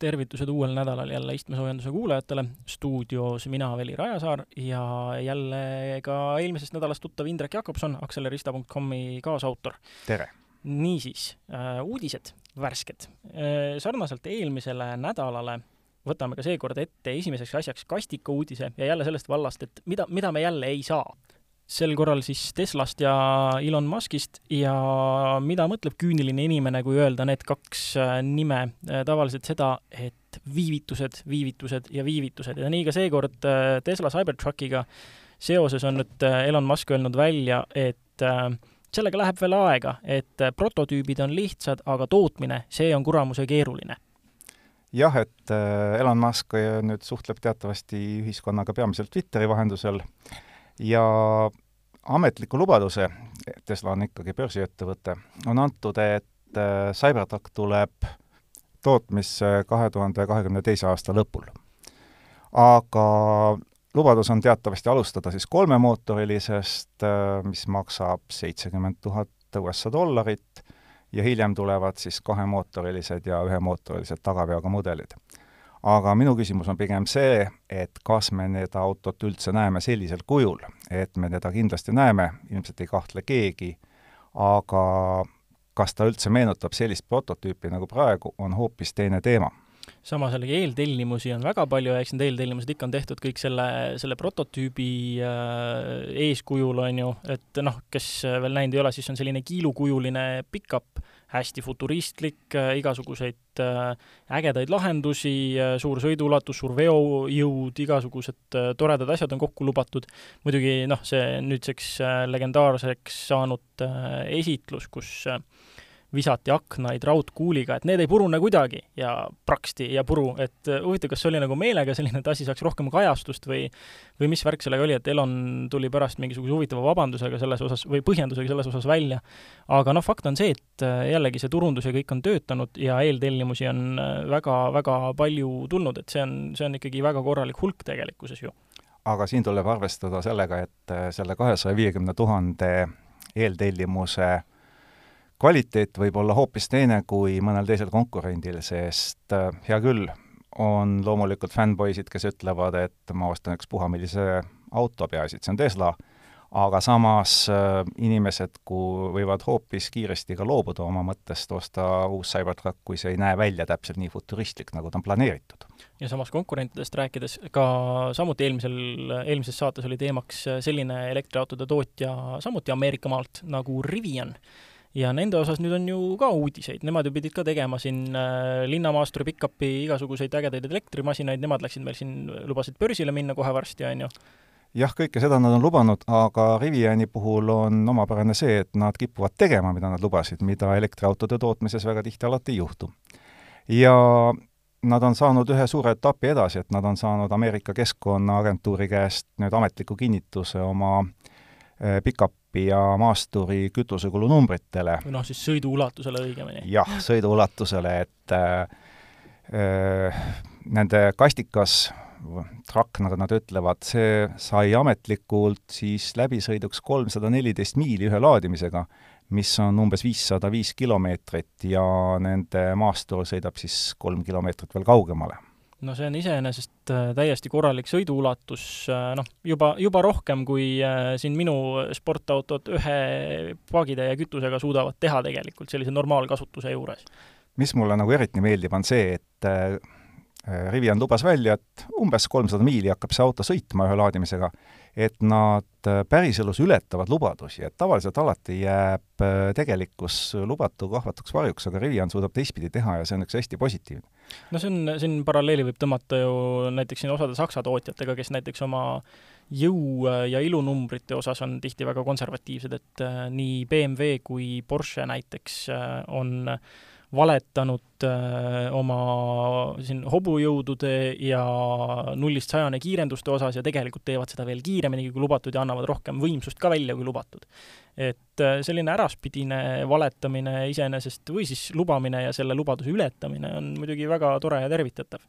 tervitused uuel nädalal jälle istmesoojenduse kuulajatele, stuudios mina, Veli Rajasaar ja jälle ka eelmisest nädalast tuttav Indrek Jakobson, Accelerista.com-i kaasautor. tere! niisiis äh,, uudised, värsked äh,. sarnaselt eelmisele nädalale võtame ka seekord ette esimeseks asjaks kastikauudise ja jälle sellest vallast, et mida, mida me jälle ei saa sel korral siis Teslast ja Elon Muskist ja mida mõtleb küüniline inimene, kui öelda need kaks äh, nime, äh, tavaliselt seda, et viivitused, viivitused ja viivitused. Ja nii ka seekord äh, Tesla Cybertruckiga seoses on nüüd Elon Musk öelnud välja, et sellega läheb veel aega, et prototüübid on lihtsad, aga tootmine, see on kuramuse keeruline. Jah, et Elon Musk nüüd suhtleb teatavasti ühiskonnaga peamiselt Twitteri vahendusel ja ametliku lubaduse, Tesla on ikkagi börsiettevõte, on antud, et äh, Cybertruck tuleb tootmisse kahe tuhande kahekümne teise aasta lõpul. aga lubadus on teatavasti alustada siis kolmemootorilisest, äh, mis maksab seitsekümmend tuhat USA dollarit, ja hiljem tulevad siis kahemootorilised ja ühemootorilised tagaveoga mudelid aga minu küsimus on pigem see, et kas me seda autot üldse näeme sellisel kujul, et me teda kindlasti näeme, ilmselt ei kahtle keegi, aga kas ta üldse meenutab sellist prototüüpi nagu praegu, on hoopis teine teema. Samas jällegi eeltellimusi on väga palju ja eks need eeltellimused ikka on tehtud kõik selle, selle prototüübi äh, eeskujul, on ju, et noh, kes veel näinud ei ole, siis on selline kiilukujuline pickup, hästi futuristlik, äh, igasuguseid äh, ägedaid lahendusi, äh, suur sõiduulatus, suur veojõud, igasugused toredad asjad on kokku lubatud. muidugi noh, see nüüdseks legendaarseks saanud esitlus, kus visati aknaid raudkuuliga, et need ei purune kuidagi ja praksti ja puru, et äh, huvitav, kas see oli nagu meelega selline, et asi saaks rohkem kajastust või või mis värk sellega oli, et Elon tuli pärast mingisuguse huvitava vabandusega selles osas või põhjendusega selles osas välja. aga noh, fakt on see, et äh, jällegi see turundus ja kõik on töötanud ja eeltellimusi on väga-väga äh, palju tulnud, et see on, see on ikkagi väga korralik hulk tegelikkuses ju. aga siin tuleb arvestada sellega, et selle kahesaja viiekümne tuhande eeltellimuse kvaliteet võib olla hoopis teine kui mõnel teisel konkurendil, sest äh, hea küll, on loomulikult fännpoisid, kes ütlevad, et ma ostan ükspuha millise auto, peaasi, et see on Tesla, aga samas äh, inimesed ku-, võivad hoopis kiiresti ka loobuda oma mõttest osta uus Cybertruck, kui see ei näe välja täpselt nii futuristlik, nagu ta on planeeritud. ja samas konkurentidest rääkides, ka samuti eelmisel, eelmises saates oli teemaks selline elektriautode tootja samuti Ameerika maalt nagu Rivian ja nende osas nüüd on ju ka uudiseid, nemad ju pidid ka tegema siin äh, linnamaasturi pickupi igasuguseid ägedaid elektrimasinaid, nemad läksid meil siin, lubasid börsile minna kohe varsti, on ju. Jah, kõike seda nad on lubanud, aga Riviani puhul on omapärane see, et nad kipuvad tegema, mida nad lubasid, mida elektriautode tootmises väga tihti alati ei juhtu. ja nad on saanud ühe suure etapi edasi, et nad on saanud Ameerika Keskkonnaagentuuri käest nüüd ametliku kinnituse oma äh, pickup Jeepi ja maasturi kütusekulu numbritele. või noh, siis sõiduulatusele õigemini. jah, sõiduulatusele, et äh, äh, nende kastikas, trakk, nagu nad ütlevad, see sai ametlikult siis läbisõiduks kolmsada neliteist miili ühe laadimisega, mis on umbes viissada viis kilomeetrit ja nende maastur sõidab siis kolm kilomeetrit veel kaugemale no see on iseenesest äh, täiesti korralik sõiduulatus, äh, noh, juba, juba rohkem, kui äh, siin minu sportautod ühe paagitäie kütusega suudavad teha tegelikult sellise normaalkasutuse juures. mis mulle nagu eriti meeldib, on see, et Rivian lubas välja, et umbes kolmsada miili hakkab see auto sõitma ühe laadimisega, et nad päriselus ületavad lubadusi, et tavaliselt alati jääb tegelikkus lubatu kahvatuks varjuks, aga Rivian suudab teistpidi teha ja see on üks hästi positiivne. no see on, siin paralleeli võib tõmmata ju näiteks siin osade Saksa tootjatega, kes näiteks oma jõu- ja ilunumbrite osas on tihti väga konservatiivsed, et äh, nii BMW kui Porsche näiteks äh, on äh, valetanud äh, oma siin hobujõudude ja nullist sajane kiirenduste osas ja tegelikult teevad seda veel kiiremini kui lubatud ja annavad rohkem võimsust ka välja kui lubatud. et äh, selline äraspidine valetamine iseenesest või siis lubamine ja selle lubaduse ületamine on muidugi väga tore ja tervitatav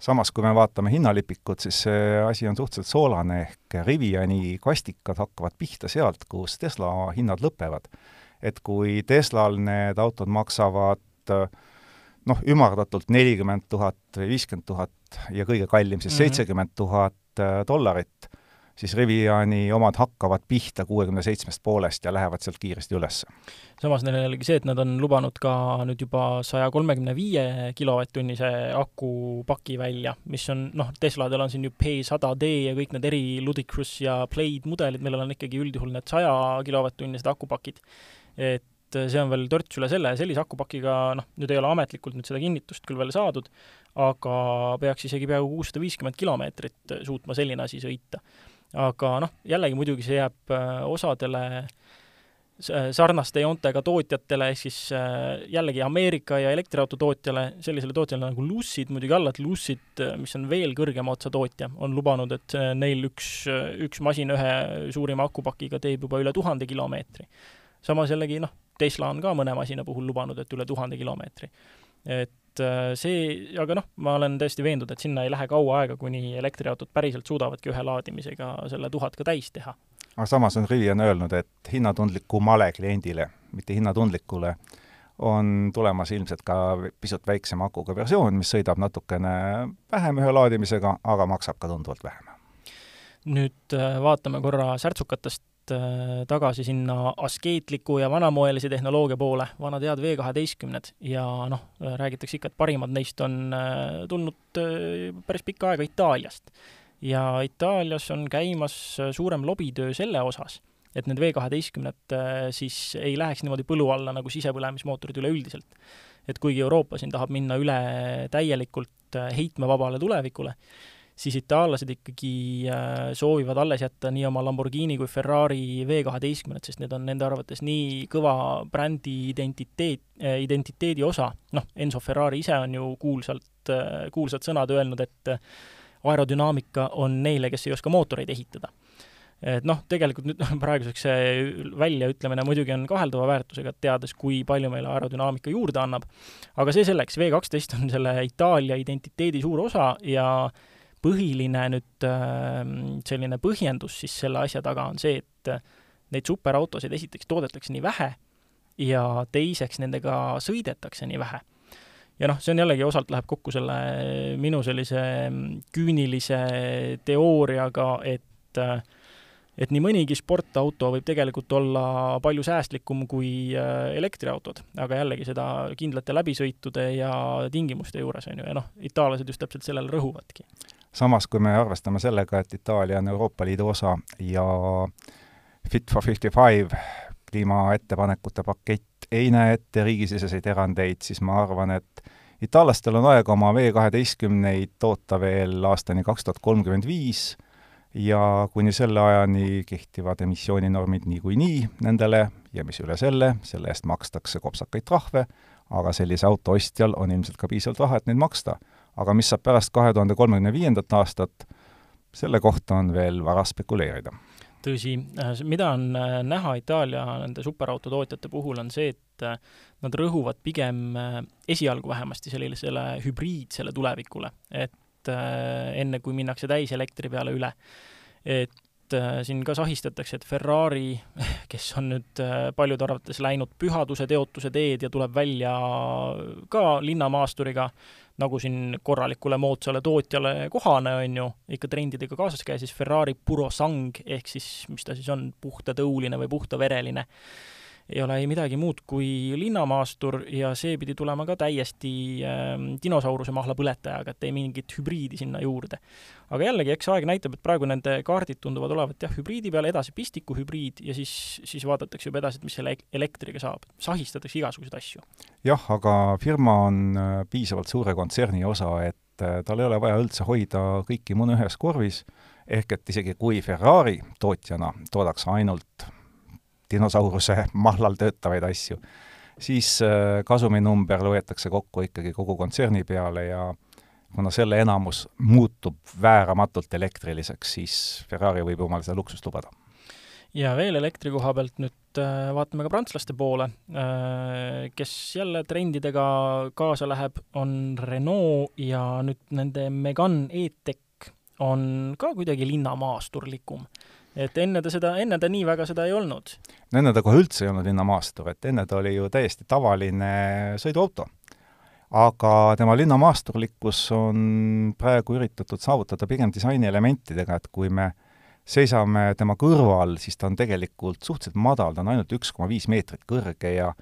samas, kui me vaatame hinnalipikut, siis see asi on suhteliselt soolane, ehk Riviani kastikad hakkavad pihta sealt, kus Tesla hinnad lõpevad. et kui Teslal need autod maksavad et noh, ümardatult nelikümmend tuhat või viiskümmend tuhat ja kõige kallim siis mhm. seitsekümmend tuhat äh, dollarit, siis Riviani omad hakkavad pihta kuuekümne seitsmest poolest ja lähevad sealt kiiresti üles. samas neil on jällegi see, et nad on lubanud ka nüüd juba saja kolmekümne viie kilovatt-tunnise akupaki välja, mis on noh, Tesladel on siin ju P100D ja kõik need eri Ludicrous ja Plaid mudelid, millel on ikkagi üldjuhul need saja kilovatt-tunnised akupakid. et et see on veel törts üle selle, sellise akupakiga noh, nüüd ei ole ametlikult nüüd seda kinnitust küll veel saadud, aga peaks isegi peaaegu kuussada viiskümmend kilomeetrit suutma selline asi sõita. aga noh, jällegi muidugi see jääb äh, osadele sarnaste joontega tootjatele, ehk siis äh, jällegi Ameerika ja elektriauto tootjale, sellisele tootjale nagu Lucid muidugi alla, et Lucid, äh, mis on veel kõrgema otsa tootja, on lubanud, et neil üks, üks masin ühe suurima akupakiga teeb juba üle tuhande kilomeetri. samas jällegi noh, Tesla on ka mõne masina puhul lubanud, et üle tuhande kilomeetri. et äh, see, aga noh, ma olen täiesti veendunud, et sinna ei lähe kaua aega, kuni elektriautod päriselt suudavadki ühe laadimisega selle tuhat ka täis teha. aga samas on Rivian öelnud, et hinnatundlikumale kliendile, mitte hinnatundlikule, on tulemas ilmselt ka pisut väiksema akuga versioon, mis sõidab natukene vähem ühe laadimisega, aga maksab ka tunduvalt vähem. nüüd äh, vaatame korra särtsukatest tagasi sinna askeetliku ja vanamoelise tehnoloogia poole, vanad head V kaheteistkümned ja noh, räägitakse ikka, et parimad neist on äh, tulnud äh, päris pikka aega Itaaliast. ja Itaalias on käimas suurem lobitöö selle osas, et need V kaheteistkümned siis ei läheks niimoodi põlu alla nagu sisepõlemismootorid üleüldiselt. et kuigi Euroopa siin tahab minna üle täielikult heitmevabale tulevikule, siis itaallased ikkagi äh, soovivad alles jätta nii oma Lamborghini kui Ferrari V12-d, sest need on nende arvates nii kõva brändi identiteet, äh, identiteedi osa, noh, Enzo Ferrari ise on ju kuulsalt, äh, kuulsad sõnad öelnud, et aerodünaamika on neile, kes ei oska mootoreid ehitada. Et noh, tegelikult nüüd praeguseks see väljaütlemine muidugi on kaheldava väärtusega, teades, kui palju meile aerodünaamika juurde annab, aga see selleks, V kaksteist on selle Itaalia identiteedi suur osa ja põhiline nüüd ähm, selline põhjendus siis selle asja taga on see, et äh, neid superautosid esiteks toodetakse nii vähe ja teiseks nendega sõidetakse nii vähe. ja noh, see on jällegi osalt läheb kokku selle minu sellise mm, küünilise teooriaga, et äh, et nii mõnigi sportauto võib tegelikult olla palju säästlikum kui äh, elektriautod, aga jällegi seda kindlate läbisõitude ja tingimuste juures, on ju, ja noh, itaallased just täpselt sellele rõhuvadki samas, kui me arvestame sellega, et Itaalia on Euroopa Liidu osa ja Fit for 55 kliimaettepanekute pakett ei näe ette riigisiseseid erandeid, siis ma arvan, et itaallastel on aega oma V kaheteistkümneid toota veel aastani kaks tuhat kolmkümmend viis ja kuni selle ajani kehtivad emissiooninormid niikuinii nendele ja mis üle selle, selle eest makstakse kopsakaid trahve, aga sellise auto ostjal on ilmselt ka piisavalt raha, et neid maksta aga mis saab pärast kahe tuhande kolmekümne viiendat aastat, selle kohta on veel vara spekuleerida. tõsi, äh, mida on äh, näha Itaalia nende superautotootjate puhul, on see, et äh, nad rõhuvad pigem esialgu vähemasti sellisele hübriidsele tulevikule, et enne, kui minnakse täiselektri peale üle. et siin ka sahistatakse, et Ferrari, kes on nüüd paljude arvates läinud pühaduse teotuse teed ja tuleb välja ka linnamaasturiga, nagu siin korralikule moodsale tootjale kohane, on ju, ikka trendidega kaasas käia, siis Ferrari Purosang ehk siis, mis ta siis on, puhtatõuline või puhtavereline ei ole ei midagi muud kui linnamaastur ja see pidi tulema ka täiesti äh, dinosauruse mahla põletajaga, et ei mingit hübriidi sinna juurde. aga jällegi, eks aeg näitab, et praegu nende kaardid tunduvad olevat jah, hübriidi peal, edasi pistiku hübriid ja siis, siis vaadatakse juba edasi, et mis selle elektriga saab. sahistatakse igasuguseid asju. jah, aga firma on äh, piisavalt suure kontserni osa, et äh, tal ei ole vaja üldse hoida kõiki mune ühes korvis, ehk et isegi kui Ferrari tootjana toodaks ainult dinosauruse mahlal töötavaid asju, siis äh, kasuminumber loetakse kokku ikkagi kogu kontserni peale ja kuna selle enamus muutub vääramatult elektriliseks, siis Ferrari võib omale seda luksust lubada. ja veel elektri koha pealt nüüd äh, vaatame ka prantslaste poole, äh, kes jälle trendidega kaasa läheb, on Renault ja nüüd nende Megane E-Tech on ka kuidagi linnamaasturlikum et enne ta seda, enne ta nii väga seda ei olnud. no enne ta kohe üldse ei olnud linnamaastur, et enne ta oli ju täiesti tavaline sõiduauto. aga tema linnamaasturlikkus on praegu üritatud saavutada pigem disainielementidega, et kui me seisame tema kõrval, siis ta on tegelikult suhteliselt madal, ta on ainult üks koma viis meetrit kõrge ja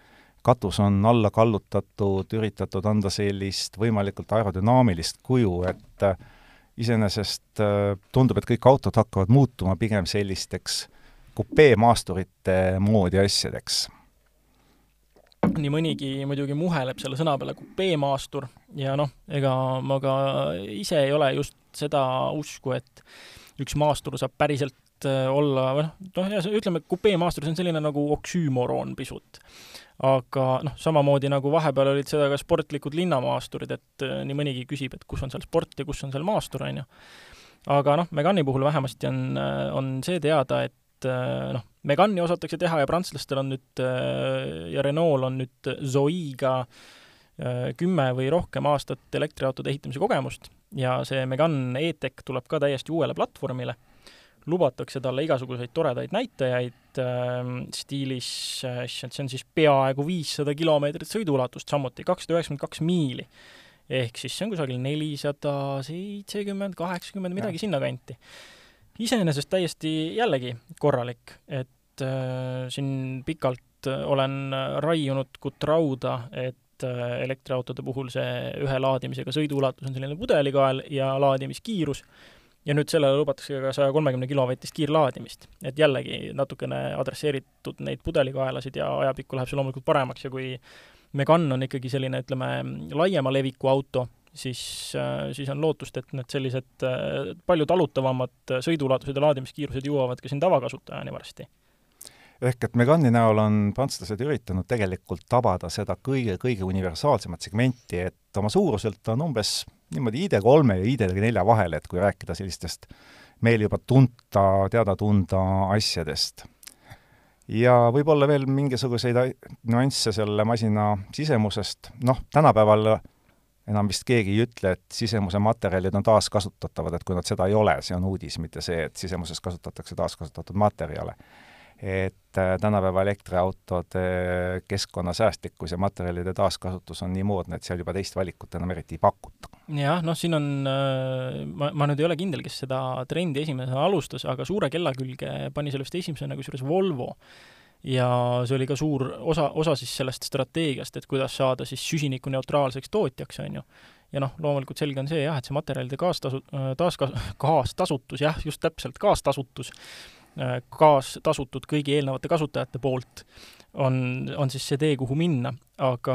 katus on alla kallutatud, üritatud anda sellist võimalikult aerodünaamilist kuju, et äh, iseenesest äh, tundub, et kõik autod hakkavad muutuma pigem sellisteks kupeemaasturite moodi asjadeks nii mõnigi muidugi muheleb selle sõna peale kupeemaastur ja noh, ega ma ka ise ei ole just seda usku, et üks maastur saab päriselt äh, olla, või noh, noh, ütleme, kupeemaastur, see on selline nagu oksüümoron pisut. Aga noh, samamoodi nagu vahepeal olid seda ka sportlikud linnamaasturid, et äh, nii mõnigi küsib, et kus on seal sport ja kus on seal maastur, on ju. aga noh, Megani puhul vähemasti on, äh, on see teada, et noh, Megani osatakse teha ja prantslastel on nüüd ja Renault on nüüd Zoe'ga kümme või rohkem aastat elektriautode ehitamise kogemust ja see Megane E-Tech tuleb ka täiesti uuele platvormile, lubatakse talle igasuguseid toredaid näitajaid äh, stiilis äh,, see on siis peaaegu viissada kilomeetrit sõiduulatust samuti, kakssada üheksakümmend kaks miili. ehk siis see on kusagil nelisada seitsekümmend, kaheksakümmend, midagi sinnakanti. iseenesest täiesti jällegi korralik, et äh, siin pikalt olen raiunud kutrauda, et et äh, elektriautode puhul see ühe laadimisega sõiduulatus on selline pudelikael ja laadimiskiirus, ja nüüd sellele lubatakse ka saja kolmekümne kilovatist kiirlaadimist. et jällegi natukene adresseeritud neid pudelikaelasid ja ajapikku läheb see loomulikult paremaks ja kui Megane on ikkagi selline, ütleme, laiema leviku auto, siis, äh, siis on lootust, et need sellised äh, palju talutavamad sõiduulatused ja laadimiskiirused jõuavad ka siin tavakasutajani varsti ehk et Megani näol on prantslased üritanud tegelikult tabada seda kõige-kõige universaalsemat segmenti, et oma suuruselt on umbes niimoodi ID3 ja ID4 vahel, et kui rääkida sellistest meil juba tunta, teada-tunda asjadest. ja võib-olla veel mingisuguseid nüansse selle masina sisemusest, noh, tänapäeval enam vist keegi ei ütle, et sisemuse materjalid on taaskasutatavad, et kui nad seda ei ole, see on uudis, mitte see, et sisemuses kasutatakse taaskasutatud materjale et äh, tänapäeva elektriautode keskkonnasäästlikkus ja materjalide taaskasutus on nii moodne, et seal juba teist valikut enam eriti ei pakuta. jah, noh, siin on, äh, ma, ma nüüd ei ole kindel, kes seda trendi esimesena alustas, aga suure kella külge pani selle vist esimesena kusjuures Volvo ja see oli ka suur osa, osa siis sellest strateegiast, et kuidas saada siis süsinikuneutraalseks tootjaks, on ju. ja noh, loomulikult selge on see jah, et see materjalide kaastasu-, äh, taaskas-, kaastasutus, jah, just täpselt, kaastasutus Äh, kaastasutud kõigi eelnevate kasutajate poolt, on, on siis see tee, kuhu minna. aga,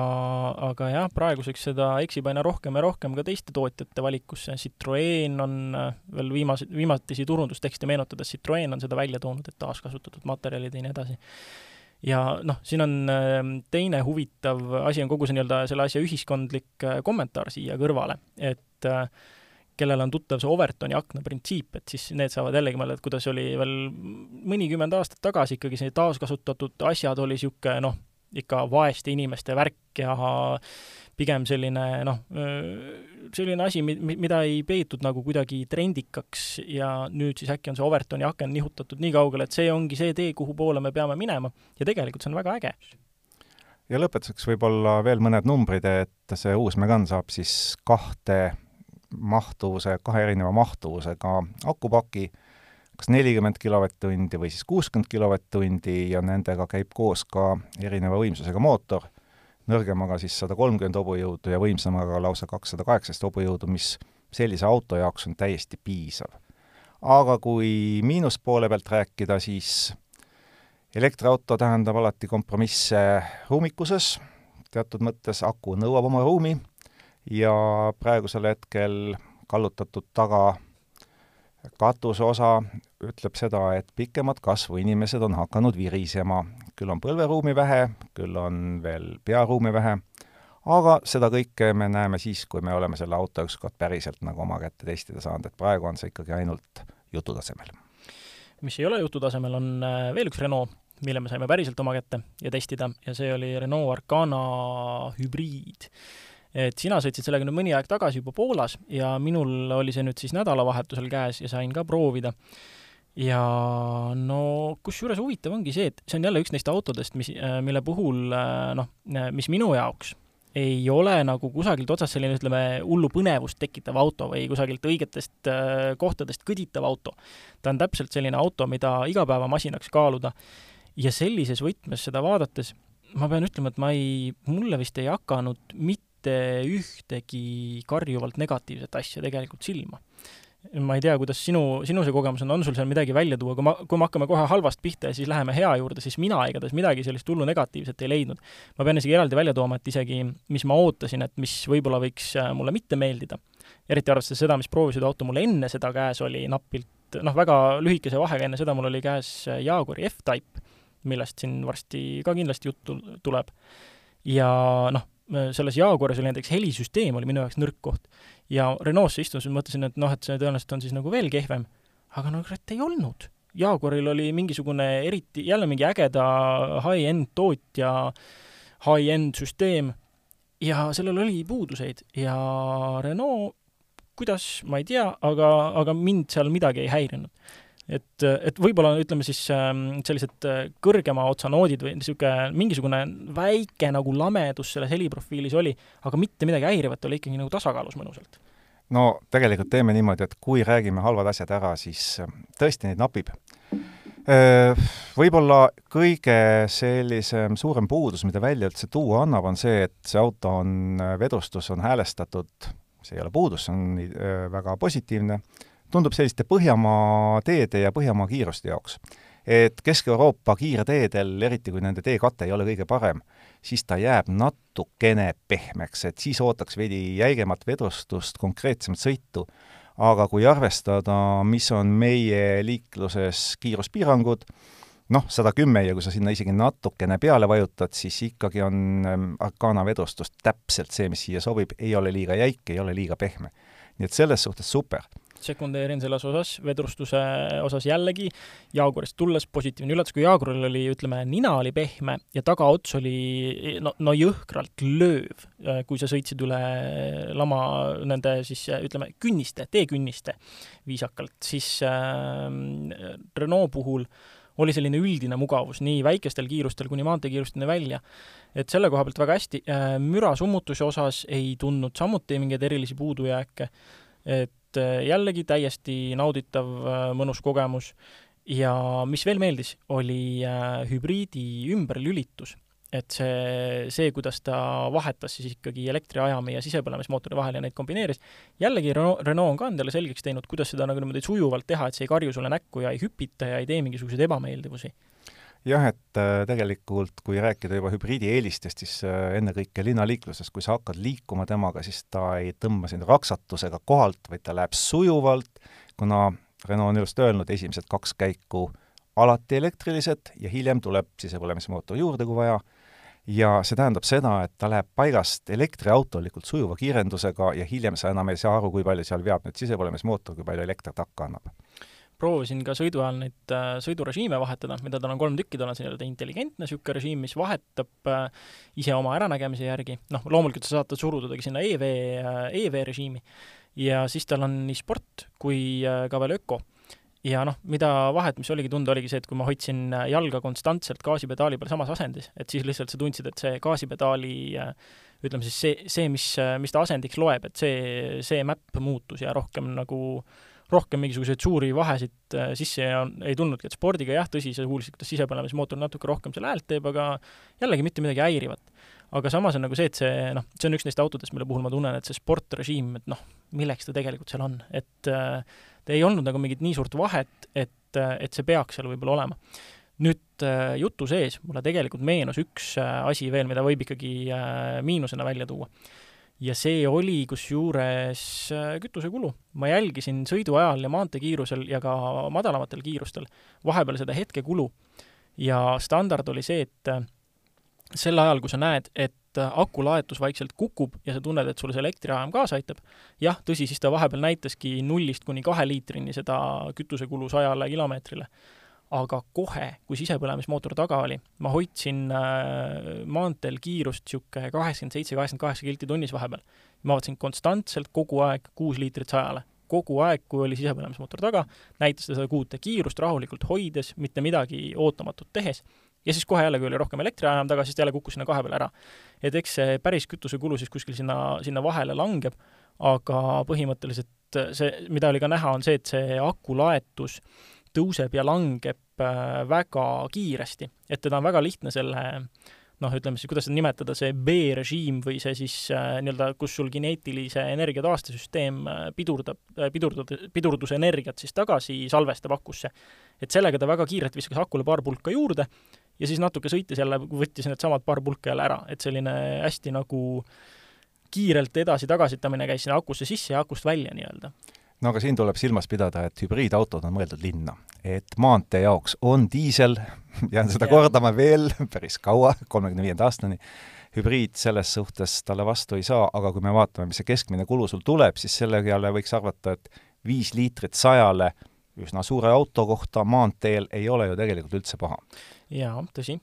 aga jah, praeguseks seda eksib aina rohkem ja rohkem ka teiste tootjate valikusse, Citroen on äh, veel viimase, viimatisi turundustekste meenutades, Citroen on seda välja toonud, et taaskasutatud materjalid ja nii edasi ja noh, siin on ähm, teine huvitav asi, on kogu see nii-öelda selle asja ühiskondlik äh, kommentaar siia kõrvale, et äh, kellel on tuttav see Overtoni akna printsiip, et siis need saavad jällegi mõelda, et kuidas oli veel mõnikümmend aastat tagasi ikkagi see taaskasutatud asjad oli niisugune noh, ikka vaeste inimeste värk ja pigem selline noh, selline asi, mida ei peetud nagu kuidagi trendikaks ja nüüd siis äkki on see Overtoni aken nihutatud nii kaugele, et see ongi see tee, kuhu poole me peame minema. Ja tegelikult see on väga äge. Ja lõpetuseks võib-olla veel mõned numbrid, et see uus Megane saab siis kahte mahtuvuse, kahe erineva mahtuvusega akupaki, kas nelikümmend kilovatt-tundi või siis kuuskümmend kilovatt-tundi ja nendega käib koos ka erineva võimsusega mootor, nõrgemaga siis sada kolmkümmend hobujõudu ja võimsamaga lausa kakssada kaheksateist hobujõudu, mis sellise auto jaoks on täiesti piisav. aga kui miinuspoole pealt rääkida, siis elektriauto tähendab alati kompromisse ruumikuses, teatud mõttes aku nõuab oma ruumi ja praegusel hetkel kallutatud taga katuseosa ütleb seda, et pikemat kasvu inimesed on hakanud virisema. küll on põlveruumi vähe, küll on veel pearuumi vähe, aga seda kõike me näeme siis, kui me oleme selle auto ükskord päriselt nagu oma kätte testida saanud, et praegu on see ikkagi ainult jutu tasemel. mis ei ole jutu tasemel, on äh, veel üks Renault, mille me saime päriselt oma kätte ja testida ja see oli Renault Arcana hübriid et sina sõitsid sellega nüüd mõni aeg tagasi juba Poolas ja minul oli see nüüd siis nädalavahetusel käes ja sain ka proovida. ja no kusjuures huvitav ongi see, et see on jälle üks neist autodest, mis, äh, mille puhul äh, noh, mis minu jaoks ei ole nagu kusagilt otsast selline, ütleme, hullu põnevust tekitav auto või kusagilt õigetest äh, kohtadest kõditav auto. ta on täpselt selline auto, mida igapäevamasinaks kaaluda. ja sellises võtmes seda vaadates ma pean ütlema, et ma ei, mulle vist ei hakanud mitte ühtegi karjuvalt negatiivset asja tegelikult silma ma ei tea, kuidas sinu, sinu see kogemus on, on sul seal midagi välja tuua, kui ma, kui me hakkame kohe halvast pihta ja siis läheme hea juurde, siis mina igatahes midagi sellist hullu negatiivset ei leidnud. ma pean isegi eraldi välja tooma, et isegi mis ma ootasin, et mis võib-olla võiks äh, mulle mitte meeldida, eriti arvestades seda, mis proovisõiduauto mul enne seda käes oli napilt, noh, väga lühikese vahega enne seda mul oli käes äh, Jaguari F-Type, millest siin varsti ka kindlasti juttu tuleb. ja noh, selles Jaguaris oli näiteks helisüsteem oli minu jaoks nõrk koht ja Renault'sse istudes mõtlesin, et noh, et see tõenäoliselt on siis nagu veel kehvem. aga no kurat, ei olnud. Jaguaril oli mingisugune eriti, jälle mingi ägeda high-end tootja, high-end süsteem ja sellel oli puuduseid ja Renault, kuidas, ma ei tea, aga, aga mind seal midagi ei häirinud et, et võib-olla ütleme siis ähm, sellised äh, kõrgema otsa noodid või niisugune mingisugune väike nagu lamedus selles heliprofiilis oli, aga mitte midagi häirivat, oli ikkagi nagu tasakaalus mõnusalt. no tegelikult teeme niimoodi, et kui räägime halvad asjad ära, siis äh, tõesti neid napib. Äh, võib-olla kõige sellisem suurem puudus, mida välja üldse tuua annab, on see, et see auto on, vedustus on häälestatud, see ei ole puudus, see on väga positiivne, tundub selliste Põhjamaa teede ja Põhjamaa kiiruste jaoks. et Kesk-Euroopa kiirteedel, eriti kui nende teekate ei ole kõige parem, siis ta jääb natukene pehmeks, et siis ootaks veidi jäigemat vedustust, konkreetsemat sõitu, aga kui arvestada, mis on meie liikluses kiiruspiirangud, noh, sada kümme ja kui sa sinna isegi natukene peale vajutad, siis ikkagi on ähm, Arcana vedustus täpselt see, mis siia sobib, ei ole liiga jäik, ei ole liiga pehme. nii et selles suhtes super sekundeerin selles osas, vedrustuse osas jällegi, Jaagurist tulles positiivne üllatus, kui Jaaguril oli, ütleme, nina oli pehme ja tagaots oli no, no jõhkralt lööv, kui sa sõitsid üle lama nende siis ütleme, künniste, teekünniste viisakalt, siis äh, Renault puhul oli selline üldine mugavus nii väikestel kiirustel kuni maanteekiirusteni välja. et selle koha pealt väga hästi, äh, müra summutuse osas ei tundnud samuti mingeid erilisi puudujääke, et et äh, jällegi täiesti nauditav äh, mõnus kogemus. Ja mis veel meeldis, oli äh, hübriidi ümberlülitus. et see, see, kuidas ta vahetas siis ikkagi elektriajami ja sisepõlemismootori vahel ja neid kombineeris, jällegi Renault, Renault on ka endale selgeks teinud, kuidas seda nagu niimoodi sujuvalt teha, et see ei karju sulle näkku ja ei hüpita ja ei tee mingisuguseid ebameeldivusi jah, et äh, tegelikult kui rääkida juba hübriidi eelistest, siis äh, ennekõike linnaliikluses, kui sa hakkad liikuma temaga, siis ta ei tõmba sind raksatusega kohalt, vaid ta läheb sujuvalt, kuna Renault on ilusti öelnud, esimesed kaks käiku alati elektrilised ja hiljem tuleb sisepõlemismootor juurde, kui vaja, ja see tähendab seda, et ta läheb paigast elektriautolikult sujuva kiirendusega ja hiljem sa enam ei saa aru, kui palju seal veab nüüd sisepõlemismootor, kui palju elekter takka annab proovisin ka sõidu ajal neid äh, sõidurežiime vahetada, mida tal on kolm tükki, tal on nii-öelda intelligentne niisugune režiim, mis vahetab äh, ise oma äranägemise järgi, noh, loomulikult sa saad ta surudagi sinna EV äh,, EV-režiimi, ja siis tal on nii sport kui ka veel öko. ja noh, mida vahet, mis oligi tunda, oligi see, et kui ma hoidsin jalga konstantselt gaasipedaali peal samas asendis, et siis lihtsalt sa tundsid, et see gaasipedaali ütleme siis see, see, mis, mis ta asendiks loeb, et see, see mäpp muutus ja rohkem nagu äh, rohkem mingisuguseid suuri vahesid äh, sisse ja ei tulnudki, et spordiga jah, tõsi, sa kuulsid, kuidas sisepõlemismootor natuke rohkem seal häält teeb, aga jällegi mitte midagi häirivat. aga samas on nagu see, et see noh, see on üks neist autodest, mille puhul ma tunnen, et see sportrežiim, et noh, milleks ta tegelikult seal on, et äh, ei olnud nagu mingit nii suurt vahet, et, äh, et see peaks seal võib-olla olema. nüüd äh, jutu sees mulle tegelikult meenus üks asi veel, mida võib ikkagi miinusena välja tuua ja see oli kusjuures äh, kütusekulu. ma jälgisin sõidu ajal ja maanteekiirusel ja ka madalamatel kiirustel vahepeal seda hetkekulu ja standard oli see, et äh, sel ajal, kui sa näed, et äh, aku laetus vaikselt kukub ja sa tunned, et sulle see elektriajam kaasa aitab, jah, tõsi, siis ta vahepeal näitaski nullist kuni kahe liitrini seda kütusekulu sajale kilomeetrile aga kohe, kui sisepõlemismootor taga oli, ma hoidsin äh, maanteel kiirust niisugune kaheksakümmend seitse, kaheksakümmend kaheksa kilti tunnis vahepeal. ma vaatasin konstantselt kogu aeg kuus liitrit sajale. kogu aeg, kui oli sisepõlemismootor taga, näitas ta seda kuute kiirust rahulikult hoides, mitte midagi ootamatut tehes, ja siis kohe jällegi oli rohkem elektriajam taga, siis ta jälle kukkus sinna kahe peale ära. et eks see päris kütusekulu siis kuskil sinna, sinna vahele langeb, aga põhimõtteliselt see, mida oli ka näha, on see, et see aku laetus tõuseb ja langeb äh, väga kiiresti, et teda on väga lihtne selle noh, ütleme siis, kuidas seda nimetada, see B-režiim või see siis äh, nii-öelda, kus sul kineetilise energia taastesüsteem äh, pidurdab äh,, pidurdab, pidurdusenergiat siis tagasi salvestab akusse. et sellega ta väga kiirelt viskas akule paar pulka juurde ja siis natuke sõites jälle, võttis needsamad paar pulka jälle ära, et selline hästi nagu kiirelt edasi-tagasitamine käis sinna akusse sisse ja akust välja nii-öelda no aga siin tuleb silmas pidada, et hübriidautod on mõeldud linna. et maantee jaoks on diisel, jään seda yeah. kordama veel päris kaua, kolmekümne viienda aastani, hübriid selles suhtes talle vastu ei saa, aga kui me vaatame, mis see keskmine kulu sul tuleb, siis selle peale võiks arvata, et viis liitrit sajale üsna suure auto kohta maanteel ei ole ju tegelikult üldse paha. jaa, tõsi.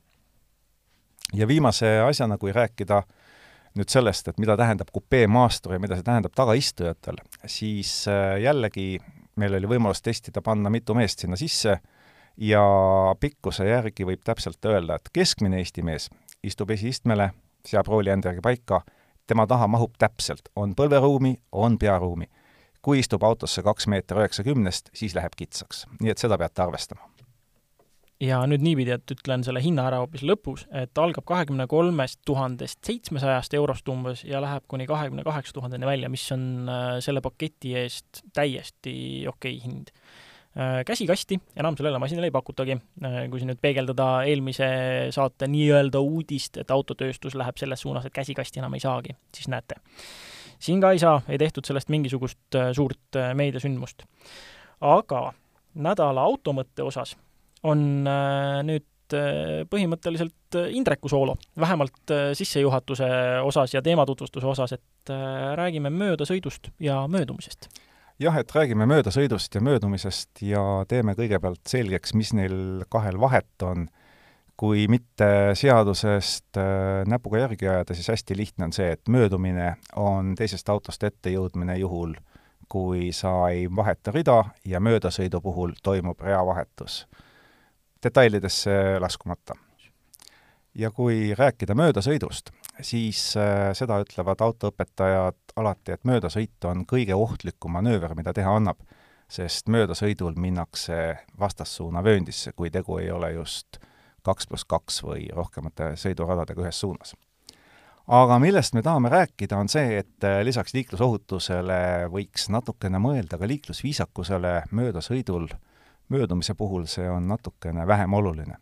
ja viimase asjana, kui rääkida äh, nüüd sellest, et mida tähendab kupeemaastur ja mida see tähendab tagaistujatel, siis äh, jällegi meil oli võimalus testida, panna mitu meest sinna sisse ja pikkuse järgi võib täpselt öelda, et keskmine Eesti mees istub esiistmele, seab rooli enda järgi paika, tema taha mahub täpselt, on põlveruumi, on pearuumi. kui istub autosse kaks meeter üheksakümnest, siis läheb kitsaks, nii et seda peate arvestama ja nüüd niipidi, et ütlen selle hinna ära hoopis lõpus, et algab kahekümne kolmest tuhandest seitsmesajast eurost umbes ja läheb kuni kahekümne kaheksa tuhandeni välja, mis on äh, selle paketi eest täiesti okei okay hind. Äh, käsikasti enam sellele masinale ei pakutagi, äh, kui siin nüüd peegeldada eelmise saate nii-öelda uudist, et autotööstus läheb selles suunas, et käsikasti enam ei saagi, siis näete. siin ka ei saa, ei tehtud sellest mingisugust suurt meediasündmust. aga nädala automõtte osas on äh, nüüd äh, põhimõtteliselt äh, Indreku soolo, vähemalt sissejuhatuse osas ja teematutvustuse osas, et räägime möödasõidust ja möödumisest. jah, et räägime möödasõidust ja möödumisest ja teeme kõigepealt selgeks, mis neil kahel vahet on. kui mitte seadusest näpuga järgi ajada, siis hästi lihtne on see, et möödumine on teisest autost ettejõudmine juhul, kui sa ei vaheta rida ja möödasõidu puhul toimub reavahetus detailidesse laskumata. ja kui rääkida möödasõidust, siis äh, seda ütlevad autoõpetajad alati, et möödasõit on kõige ohtlikum manööver, mida teha annab, sest möödasõidul minnakse vastassuuna vööndisse, kui tegu ei ole just kaks pluss kaks või rohkemate sõiduradadega ühes suunas. aga millest me tahame rääkida, on see, et äh, lisaks liiklusohutusele võiks natukene mõelda ka liiklusviisakusele möödasõidul möödumise puhul see on natukene vähem oluline.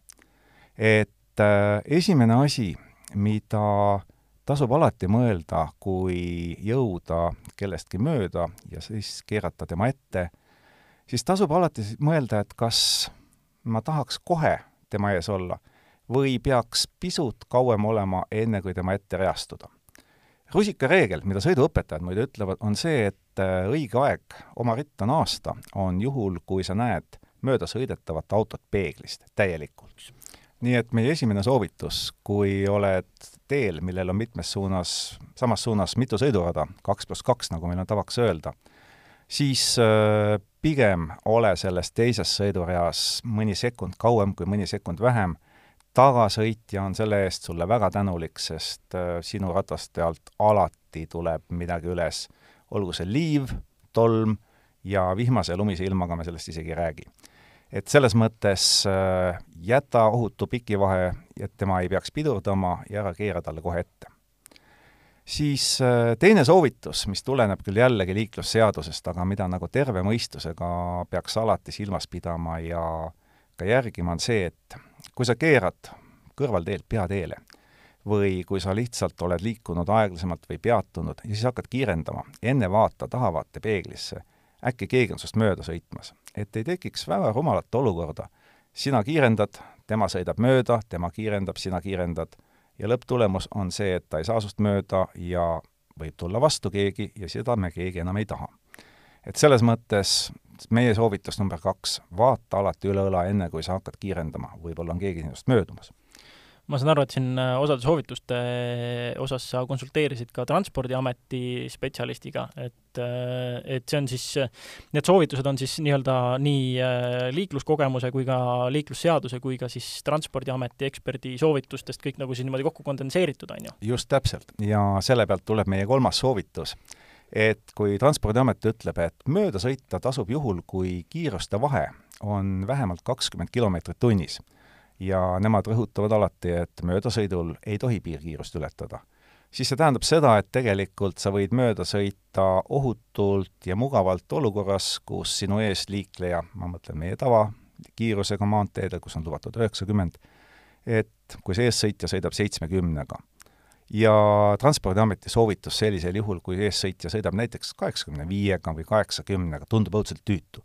et äh, esimene asi, mida tasub alati mõelda, kui jõuda kellestki mööda ja siis keerata tema ette, siis tasub alati mõelda, et kas ma tahaks kohe tema ees olla või peaks pisut kauem olema, enne kui tema ette reastuda. rusikareegel, mida sõiduõpetajad muide ütlevad, on see, et äh, õige aeg oma ritta naasta on juhul, kui sa näed möödasõidetavat autot peeglist täielikult. nii et meie esimene soovitus, kui oled teel, millel on mitmes suunas, samas suunas mitu sõidurada, kaks pluss kaks, nagu meil on tavaks öelda, siis äh, pigem ole selles teises sõidureas mõni sekund kauem kui mõni sekund vähem, tagasõitja on selle eest sulle väga tänulik, sest äh, sinu rataste alt alati tuleb midagi üles, olgu see liiv, tolm ja vihmase ja lumise ilmaga me sellest isegi ei räägi. Et selles mõttes äh, jäta ohutu pikivahe, et tema ei peaks pidurdama ja ära keera talle kohe ette. siis äh, teine soovitus, mis tuleneb küll jällegi liiklusseadusest, aga mida nagu terve mõistusega peaks alati silmas pidama ja ka järgima, on see, et kui sa keerad kõrvalteelt peateele või kui sa lihtsalt oled liikunud aeglasemalt või peatunud ja siis hakkad kiirendama, enne vaata tahavaatepeeglisse äkki keegi on sinust mööda sõitmas. et ei tekiks väga rumalat olukorda. sina kiirendad, tema sõidab mööda, tema kiirendab, sina kiirendad ja lõpptulemus on see, et ta ei saa sinust mööda ja võib tulla vastu keegi ja seda me keegi enam ei taha. et selles mõttes meie soovitus number kaks, vaata alati üle õla, enne kui sa hakkad kiirendama, võib-olla on keegi sinust möödumas ma saan aru, et siin äh, osade soovituste äh, osas sa konsulteerisid ka Transpordiameti spetsialistiga, et, äh, et see on siis, need soovitused on siis nii-öelda nii liikluskogemuse kui ka liiklusseaduse kui ka siis Transpordiameti eksperdi soovitustest kõik nagu siis niimoodi kokku kondenseeritud, on ju? just täpselt, ja selle pealt tuleb meie kolmas soovitus et kui Transpordiamet ütleb, et mööda sõita tasub juhul, kui kiiruste vahe on vähemalt kakskümmend kilomeetrit tunnis ja nemad rõhutavad alati, et möödasõidul ei tohi piirkiirust ületada, siis see tähendab seda, et tegelikult sa võid mööda sõita ohutult ja mugavalt olukorras, kus sinu eesliikleja, ma mõtlen meie tavakiirusega maanteedel, kus on lubatud üheksakümmend, et kui see eessõitja sõidab seitsmekümnega ja Transpordiameti soovitus sellisel juhul, kui eessõitja sõidab näiteks kaheksakümne viiega või kaheksakümnega, tundub õudselt tüütu,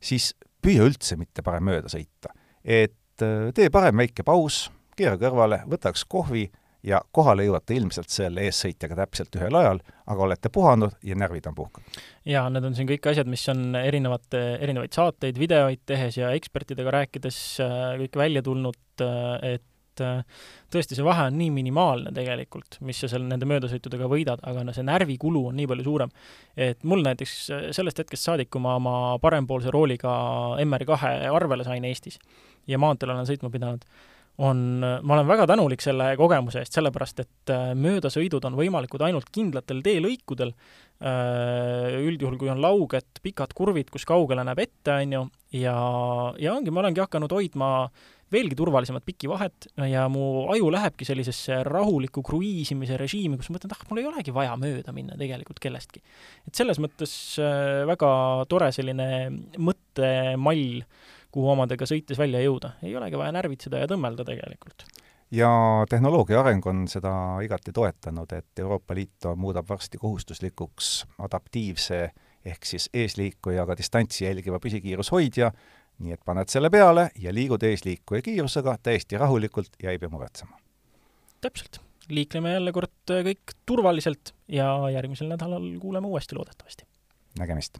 siis püüa üldse mitte parem mööda sõita. et et äh, tee parem väike paus, keera kõrvale, võta üks kohvi ja kohale jõuate ilmselt selle eessõitjaga täpselt ühel ajal, aga olete puhanud ja närvid on puhkanud. jaa, need on siin kõik asjad, mis on erinevate, erinevaid saateid, videoid tehes ja ekspertidega rääkides äh, kõik välja tulnud, äh, et tõesti, see vahe on nii minimaalne tegelikult, mis sa seal nende möödasõitudega võidad, aga no see närvikulu on nii palju suurem. et mul näiteks sellest hetkest saadik, kui ma oma parempoolse rooliga MR2 arvele sain Eestis, ja maanteel olen sõitma pidanud, on, ma olen väga tänulik selle kogemuse eest, sellepärast et äh, möödasõidud on võimalikud ainult kindlatel teelõikudel, äh, üldjuhul kui on lauged, pikad kurvid, kus kaugele näeb ette, on ju, ja, ja ongi, ma olengi hakanud hoidma veelgi turvalisemat pikki vahet ja mu aju lähebki sellisesse rahuliku kruiisimise režiimi, kus ma mõtlen, et ah, mul ei olegi vaja mööda minna tegelikult kellestki. et selles mõttes äh, väga tore selline mõttemall kuhu omadega sõites välja jõuda. ei olegi vaja närvitseda ja tõmmelda tegelikult. ja tehnoloogia areng on seda igati toetanud, et Euroopa Liit muudab varsti kohustuslikuks adaptiivse ehk siis eesliikujaga distantsi jälgiva püsikiirushoidja, nii et paned selle peale ja liigud eesliikuja kiirusega täiesti rahulikult ja ei pea muretsema. täpselt. liikleme jälle kord kõik turvaliselt ja järgmisel nädalal kuuleme uuesti loodetavasti. nägemist!